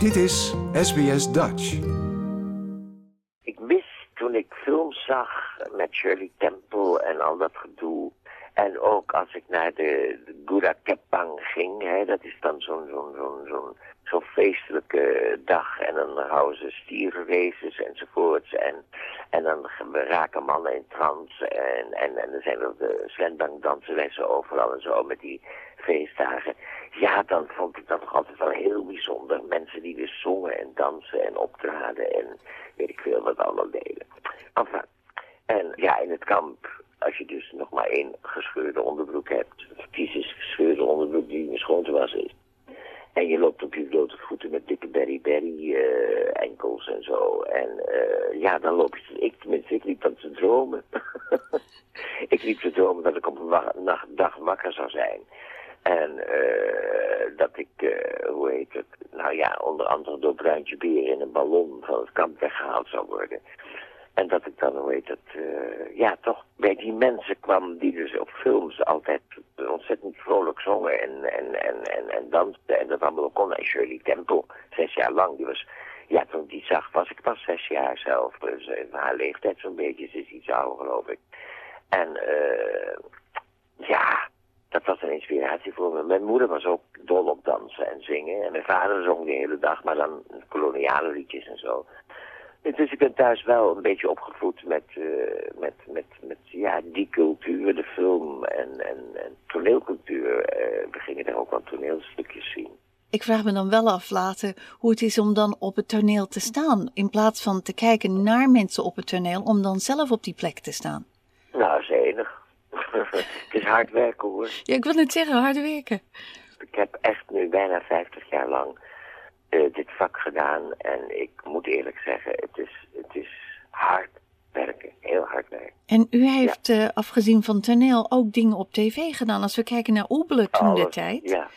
Dit is SBS Dutch. Ik wist toen ik films zag met Shirley Temple en al dat gedoe. En ook als ik naar de, de Gura Kepang ging, hè, dat is dan zo'n zo'n zo'n zo'n zo'n feestelijke dag. En dan houden ze stierenraces enzovoorts. En, en dan raken mannen in trance. En, en, en dan zijn er de slendang danseressen overal en zo met die feestdagen. Ja, dan vond ik dat nog altijd wel heel bijzonder. Mensen die dus zongen en dansen en optraden en weet ik veel wat allemaal deden. Enfin, en ja, in het kamp, als je dus nog maar één gescheurde onderbroek hebt, fysisch gescheurde onderbroek die in schoon was is. En je loopt op je blote voeten met dikke berry-berry uh, enkels en zo. En uh, ja, dan loop je, ik tenminste, liep dan te dromen. ik liep te dromen dat ik op een dag wakker zou zijn. En uh, dat ik, hoe heet het, nou ja, onder andere door Bruintje Beer in een ballon van het kamp weggehaald zou worden. En dat ik dan, hoe heet het, uh, ja, toch bij die mensen kwam die dus op films altijd ontzettend vrolijk zongen en, en, en, en, en dansten. En dat allemaal kon. En Shirley Temple, zes jaar lang, die was, ja, toen die zag was ik pas zes jaar zelf. Dus in haar leeftijd zo'n beetje, ze is iets ouder geloof ik. En, eh ja, dat was een inspiratie voor me. Mijn moeder was ook dol op dansen en zingen. En mijn vader zong de hele dag, maar dan koloniale liedjes en zo. Dus ik ben thuis wel een beetje opgevoed met, uh, met, met, met ja, die cultuur, de film en, en, en toneelcultuur. Uh, we gingen daar ook wel toneelstukjes zien. Ik vraag me dan wel af later hoe het is om dan op het toneel te staan. In plaats van te kijken naar mensen op het toneel, om dan zelf op die plek te staan. Nou, is enig. het is hard werken hoor. Ja, ik wil net zeggen, hard werken. Ik heb echt nu bijna 50 jaar lang uh, dit vak gedaan. En ik moet eerlijk zeggen, het is, het is hard werken. Heel hard werken. En u heeft ja. uh, afgezien van toneel ook dingen op tv gedaan. Als we kijken naar Oebelen toen de tijd. Ja.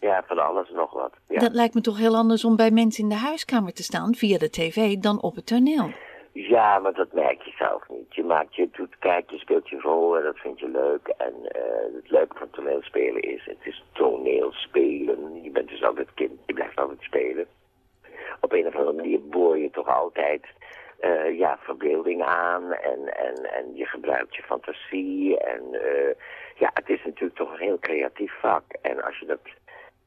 ja, van alles nog wat. Ja. Dat lijkt me toch heel anders om bij mensen in de huiskamer te staan via de tv dan op het toneel. Ja, maar dat merk je zelf niet. Je maakt je doet, kijk, je speelt je rol en dat vind je leuk. En uh, het leuke van toneelspelen is, het is toneelspelen. Je bent dus altijd kind, je blijft altijd spelen. Op een of andere manier boor je toch altijd uh, ja, verbeelding aan en, en, en je gebruikt je fantasie. En uh, ja, het is natuurlijk toch een heel creatief vak. En als je dat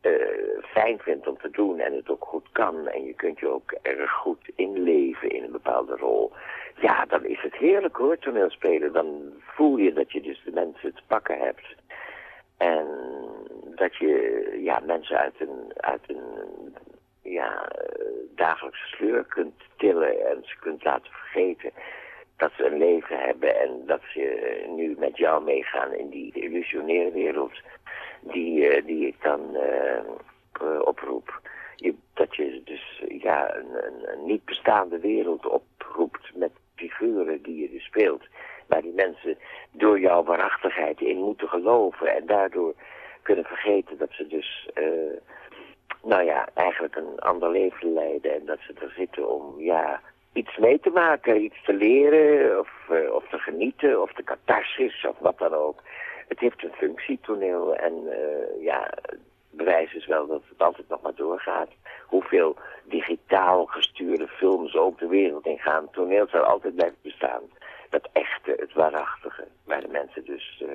uh, fijn vindt om te doen en het ook goed kan en je kunt je ook erg goed inleven in een bepaalde rol, ja, dan is het heerlijk hoor, toneelspelen. Dan voel je dat je dus de mensen te pakken hebt. En dat je ja, mensen uit een, uit een ja, dagelijkse sleur kunt tillen en ze kunt laten vergeten dat ze een leven hebben en dat ze nu met jou meegaan in die illusionaire wereld die, uh, die ik dan uh, uh, oproep. Je, dat je dus ja, een, een, niet bestaande wereld oproept met figuren die je dus speelt. Waar die mensen door jouw waarachtigheid in moeten geloven en daardoor kunnen vergeten dat ze dus, nou ja, eigenlijk een ander leven leiden en dat ze er zitten om, ja, iets mee te maken, iets te leren of, of te genieten of de catharsis of wat dan ook het heeft een functie, toneel. En uh, ja, bewijs is wel dat het altijd nog maar doorgaat. Hoeveel digitaal gestuurde films ook de wereld in gaan. Toneel zal altijd blijven bestaan. Dat echte, het waarachtige. Waar de mensen dus, uh,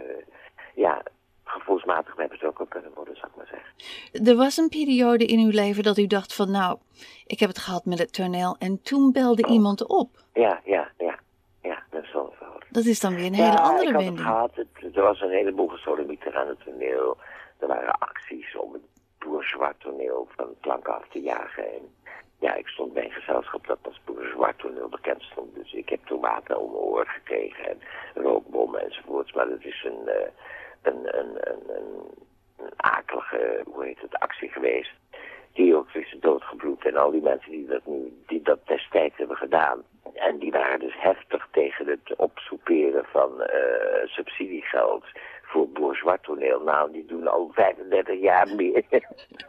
ja, gevoelsmatig mee betrokken kunnen worden, zou ik maar zeggen. Er was een periode in uw leven dat u dacht van, nou, ik heb het gehad met het toneel. En toen belde oh. iemand op. Ja, ja, ja. Ja, dat is wel. Dat is dan weer een hele andere ik had wending. Het gehad. Het, er was een heleboel gesodemieter aan het toneel. Er waren acties om het bourgeois toneel van het plank af te jagen. En ja, ik stond bij een gezelschap dat als bourgeois toneel bekend stond. Dus ik heb tomaten om mijn oor gekregen en rookbommen enzovoorts. Maar het is een, uh, een, een, een akelige, hoe heet het, actie geweest. Die ook is doodgebloed. En al die mensen die dat nu, die dat destijds hebben gedaan. En die waren dus heftig tegen het opsoeperen van uh, subsidiegeld voor bourgeois toneel. Nou, die doen al 35 jaar meer.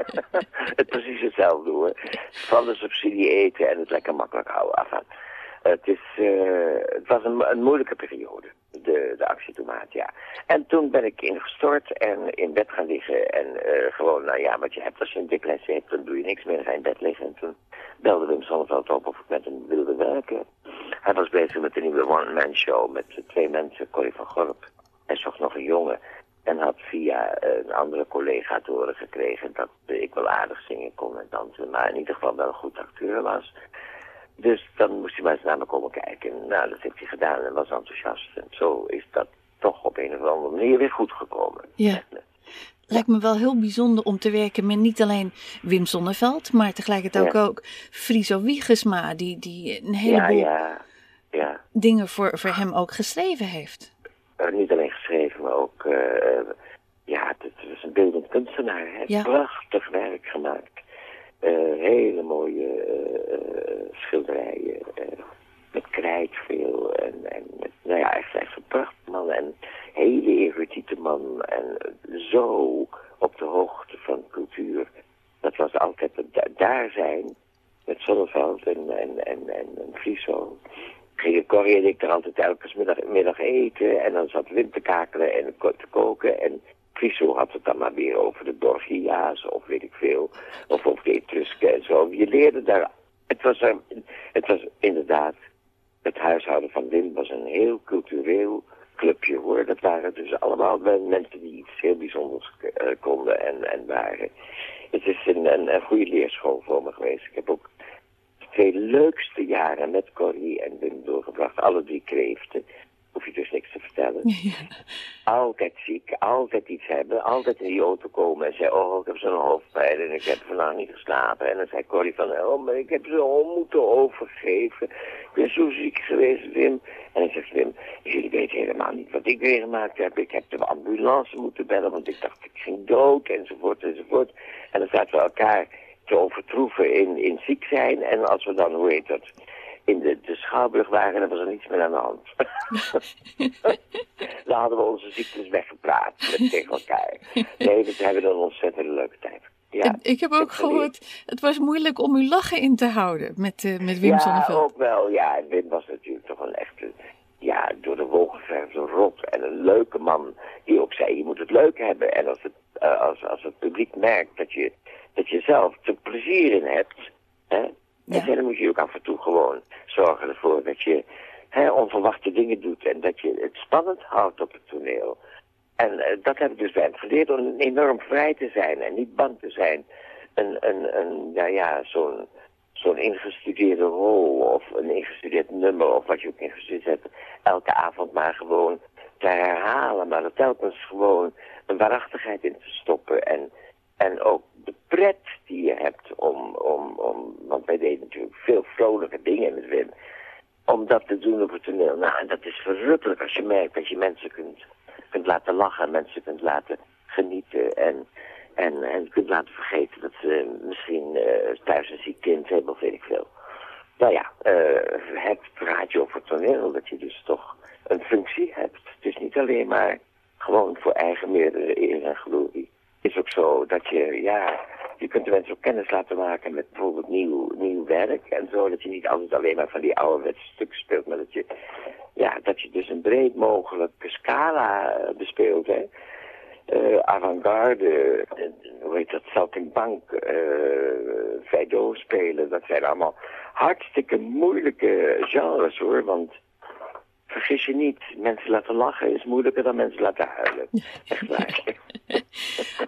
het precies hetzelfde hoor. Van de subsidie eten en het lekker makkelijk houden. Enfin, het, is, uh, het was een, moeilijke periode. De, de actietomaat, ja. En toen ben ik ingestort en in bed gaan liggen. En uh, gewoon, nou ja, wat je hebt als je een depressie hebt, dan doe je niks meer. Dan ga je in bed liggen. En toen belde Wim Sonneveld op of ik met hem wilde werken. Hij was bezig met een nieuwe one-man show met twee mensen, Corrie van Gorp. Hij zocht nog een jongen. En had via een andere collega te horen gekregen dat ik wel aardig zingen kon en dansen. Maar in ieder geval wel een goed acteur was. Dus dan moest hij maar eens naar me komen kijken. Nou, dat heeft hij gedaan en was enthousiast. En zo is dat toch op een of andere manier weer goed gekomen. Ja. Lijkt me wel heel bijzonder om te werken met niet alleen Wim Sonneveld, maar tegelijkertijd ook, ook Friso Wiegesma, die, die een heleboel ja, ja, dingen voor, voor hem ook geschreven heeft. Uh, niet alleen geschreven, maar ook, uh, ja, het, was een beeldend kunstenaar. Hij prachtig werk gemaakt. Uh, hele mooie schilderijen, met krijt veel. En, en met, nou ja, echt, echt een prachtig man. En hele erudite man. En zo op de hoogte van cultuur. Dat was altijd het daar zijn. Met Zonneveld en, en, en, en, en Friso. Gingen Corrie en ik altijd elke middag, middag eten. En dan zat Wim te kakelen en te koken. En Friso had het dan maar weer over de Borgia's of weet ik veel. Of over de Etrusken en zo. Je leerde daar... Het was, het was inderdaad... Het huishouden van Wim was een heel cultureel clubje hoor. Dat waren dus allemaal mensen die iets heel bijzonders uh, konden en, en waren. Het is een, een, een goede leerschool voor me geweest. Ik heb ook twee leukste jaren met Corrie en Wim doorgebracht. Alle drie kreeften hoef je dus niks te vertellen. Ja. Altijd ziek, altijd iets hebben, altijd in die auto komen en zei, oh, ik heb zo'n hoofdpijn en ik heb vandaag niet geslapen. En dan zei Corrie van, oh, maar ik heb ze moeten overgeven. Ik ben zo ziek geweest, Wim. En dan zegt Wim, jullie weten helemaal niet wat ik meegemaakt heb. Ik heb de ambulance moeten bellen, want ik dacht ik ging dood, enzovoort, enzovoort. En dan zaten we elkaar te overtroeven in, in ziek zijn. En als we dan, hoe heet dat in de, de Schouwburg waren, dan was er niets meer aan de hand. dan hadden we onze ziektes weggepraat tegen elkaar. Nee, we hebben een ontzettend leuke tijd. Ja, ik heb ook gehoord, het was moeilijk om uw lachen in te houden met, uh, met Wim ja, Sonneveld. ook wel. Ja, en Wim was natuurlijk toch een echte, ja, door de wol geverfde rot. En een leuke man die ook zei, je moet het leuk hebben. En als het, uh, als, als het publiek merkt dat je, dat je zelf er plezier in hebt... Hè, Ja. En dan moet je ook af en toe gewoon zorgen ervoor dat je hè, onverwachte dingen doet en dat je het spannend houdt op het toneel. En uh, dat heb ik dus bij hem geleerd om enorm vrij te zijn en niet bang te zijn. Een, een, een ja, ja, zo'n zo'n ingestudeerde rol of een ingestudeerd nummer of wat je ook ingestudeerd hebt, elke avond maar gewoon te herhalen, maar er telkens gewoon een waarachtigheid in te stoppen en, en ook de pret die je hebt om, om, om, want wij deden natuurlijk veel vrolijke dingen met Wim, om dat te doen op het toneel. Nou, en dat is verrukkelijk als je merkt dat je mensen kunt, kunt laten lachen, mensen kunt laten genieten en, en, en kunt laten vergeten dat ze misschien uh, thuis een ziek kind hebben of weet ik veel. Nou ja, uh, het praatje over het toneel, dat je dus toch een functie hebt. Het is niet alleen maar gewoon voor eigen meerdere eer en glorie is ook zo dat je, ja, je kunt de mensen ook kennis laten maken met bijvoorbeeld nieuw, nieuw werk en zo. Dat je niet altijd alleen maar van die ouderwetse stukken speelt, maar dat je, ja, dat je dus een breed mogelijke scala bespeelt, hè. Uh, avant-garde, uh, hoe heet dat, Saltimbank, uh, Feydeau spelen, dat zijn allemaal hartstikke moeilijke genres hoor, want vergis je niet, mensen laten lachen is moeilijker dan mensen laten huilen. Echt waar.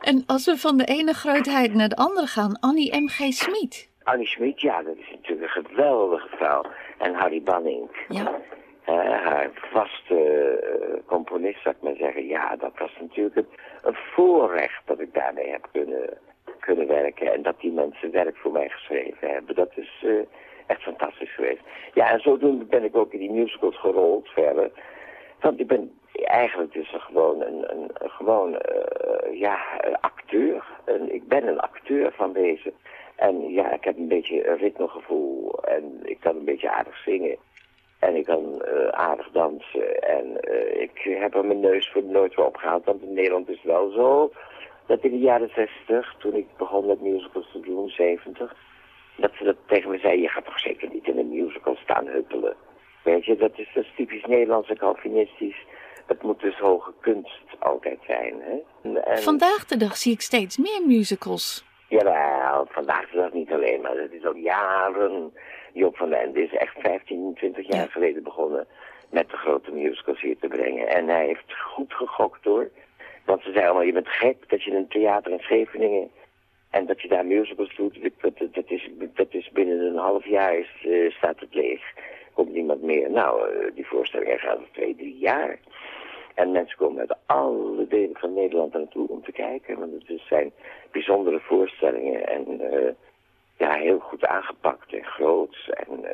en als we van de ene grootheid naar de andere gaan, Annie M.G. Smit. Annie Smit, ja, dat is natuurlijk een geweldige vrouw. En Harry Banning. Ja. Uh, haar vaste uh, componist, zou ik maar zeggen. Ja, dat was natuurlijk een, een voorrecht dat ik daarmee heb kunnen, kunnen werken. En dat die mensen werk voor mij geschreven hebben. Dat is uh, echt fantastisch geweest. Ja, en zodoende ben ik ook in die musicals gerold verder. Want ik ben eigenlijk dus gewoon een, een, een gewoon, uh, ja, acteur. En ik ben een acteur van wezen. En ja, ik heb een beetje een ritmegevoel. En ik kan een beetje aardig zingen. En ik kan uh, aardig dansen. En uh, ik heb er mijn neus voor nooit weer opgehaald. Want in Nederland is het wel zo dat in de jaren 60, toen ik begon met musicals te doen, 70, dat ze dat tegen me zeiden, je gaat toch zeker niet in een musical staan huppelen. Weet je, dat is, dat is typisch Nederlands en. Het moet dus hoge kunst altijd zijn. Hè? En, Vandaag de dag zie ik steeds meer musicals. Jawel, vandaag de dag niet alleen, maar het is al jaren. Joop van Ende is echt 15, 20 jaar geleden begonnen met de grote musicals hier te brengen. En hij heeft goed gegokt hoor. Want ze zeiden allemaal, je bent gek dat je een theater in Scheveningen en dat je daar musicals doet. Dat, dat, is, dat is binnen een half jaar is, uh, staat het leeg. Komt niemand meer. Nou, uh, die voorstellingen gaan er twee, drie jaar. En mensen komen uit alle delen van Nederland naartoe om te kijken. Want het zijn bijzondere voorstellingen en uh, ja, heel goed aangepakt en groot. En uh,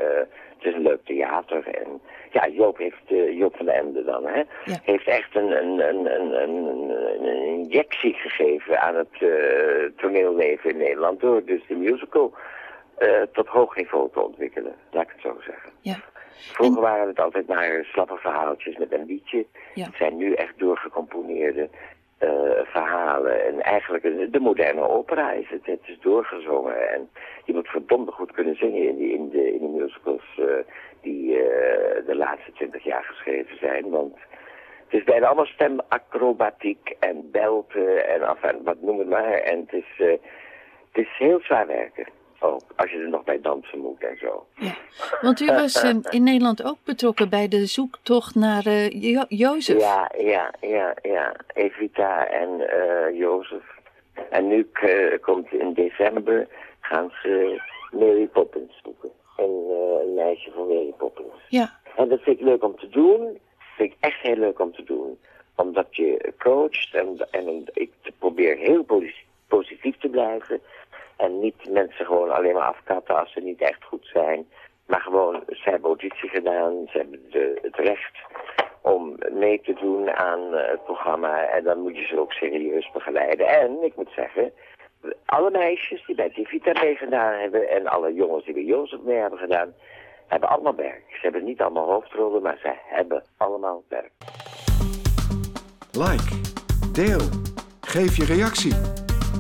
het is een leuk theater. En ja, Joop, heeft, uh, Joop van den Ende dan, hè, heeft echt een, een, een, een, een, een injectie gegeven aan het toneelleven in Nederland. Door dus de musical tot hoog niveau te ontwikkelen, laat ik het zo zeggen. Ja. Vroeger waren het altijd maar slappe verhaaltjes met een liedje. Het zijn nu echt doorgecomponeerde uh, verhalen. En eigenlijk de moderne opera is het. Het is doorgezongen. En je moet verdomd goed kunnen zingen in, die, in, de, in de musicals uh, die de laatste twintig jaar geschreven zijn. Want het is bijna allemaal stemacrobatiek en belten en enfin, wat noem het maar. En het is, het is heel zwaar werken ook. Als je er nog bij dansen moet en zo. Ja, want u was uh, in Nederland ook betrokken bij de zoektocht naar uh, jo Jozef. Ja, ja, ja, ja. Evita en uh, Jozef. En nu komt in december gaan ze Mary Poppins zoeken. En een meisje van Mary Poppins. Ja. En dat vind ik leuk om te doen. vind ik echt heel leuk om te doen. Omdat je coacht en, en ik probeer heel positief te blijven. En niet mensen gewoon alleen maar afkatten als ze niet echt goed zijn. Maar gewoon, ze hebben auditie gedaan, ze hebben de, het recht om mee te doen aan uh, het programma. En dan moet je ze ook serieus begeleiden. En, ik moet zeggen, alle meisjes die bij Divita meegedaan hebben... en alle jongens die bij Jozef mee hebben gedaan... hebben allemaal werk. Ze hebben niet allemaal hoofdrollen, maar ze hebben allemaal werk. Like, deel, geef je reactie.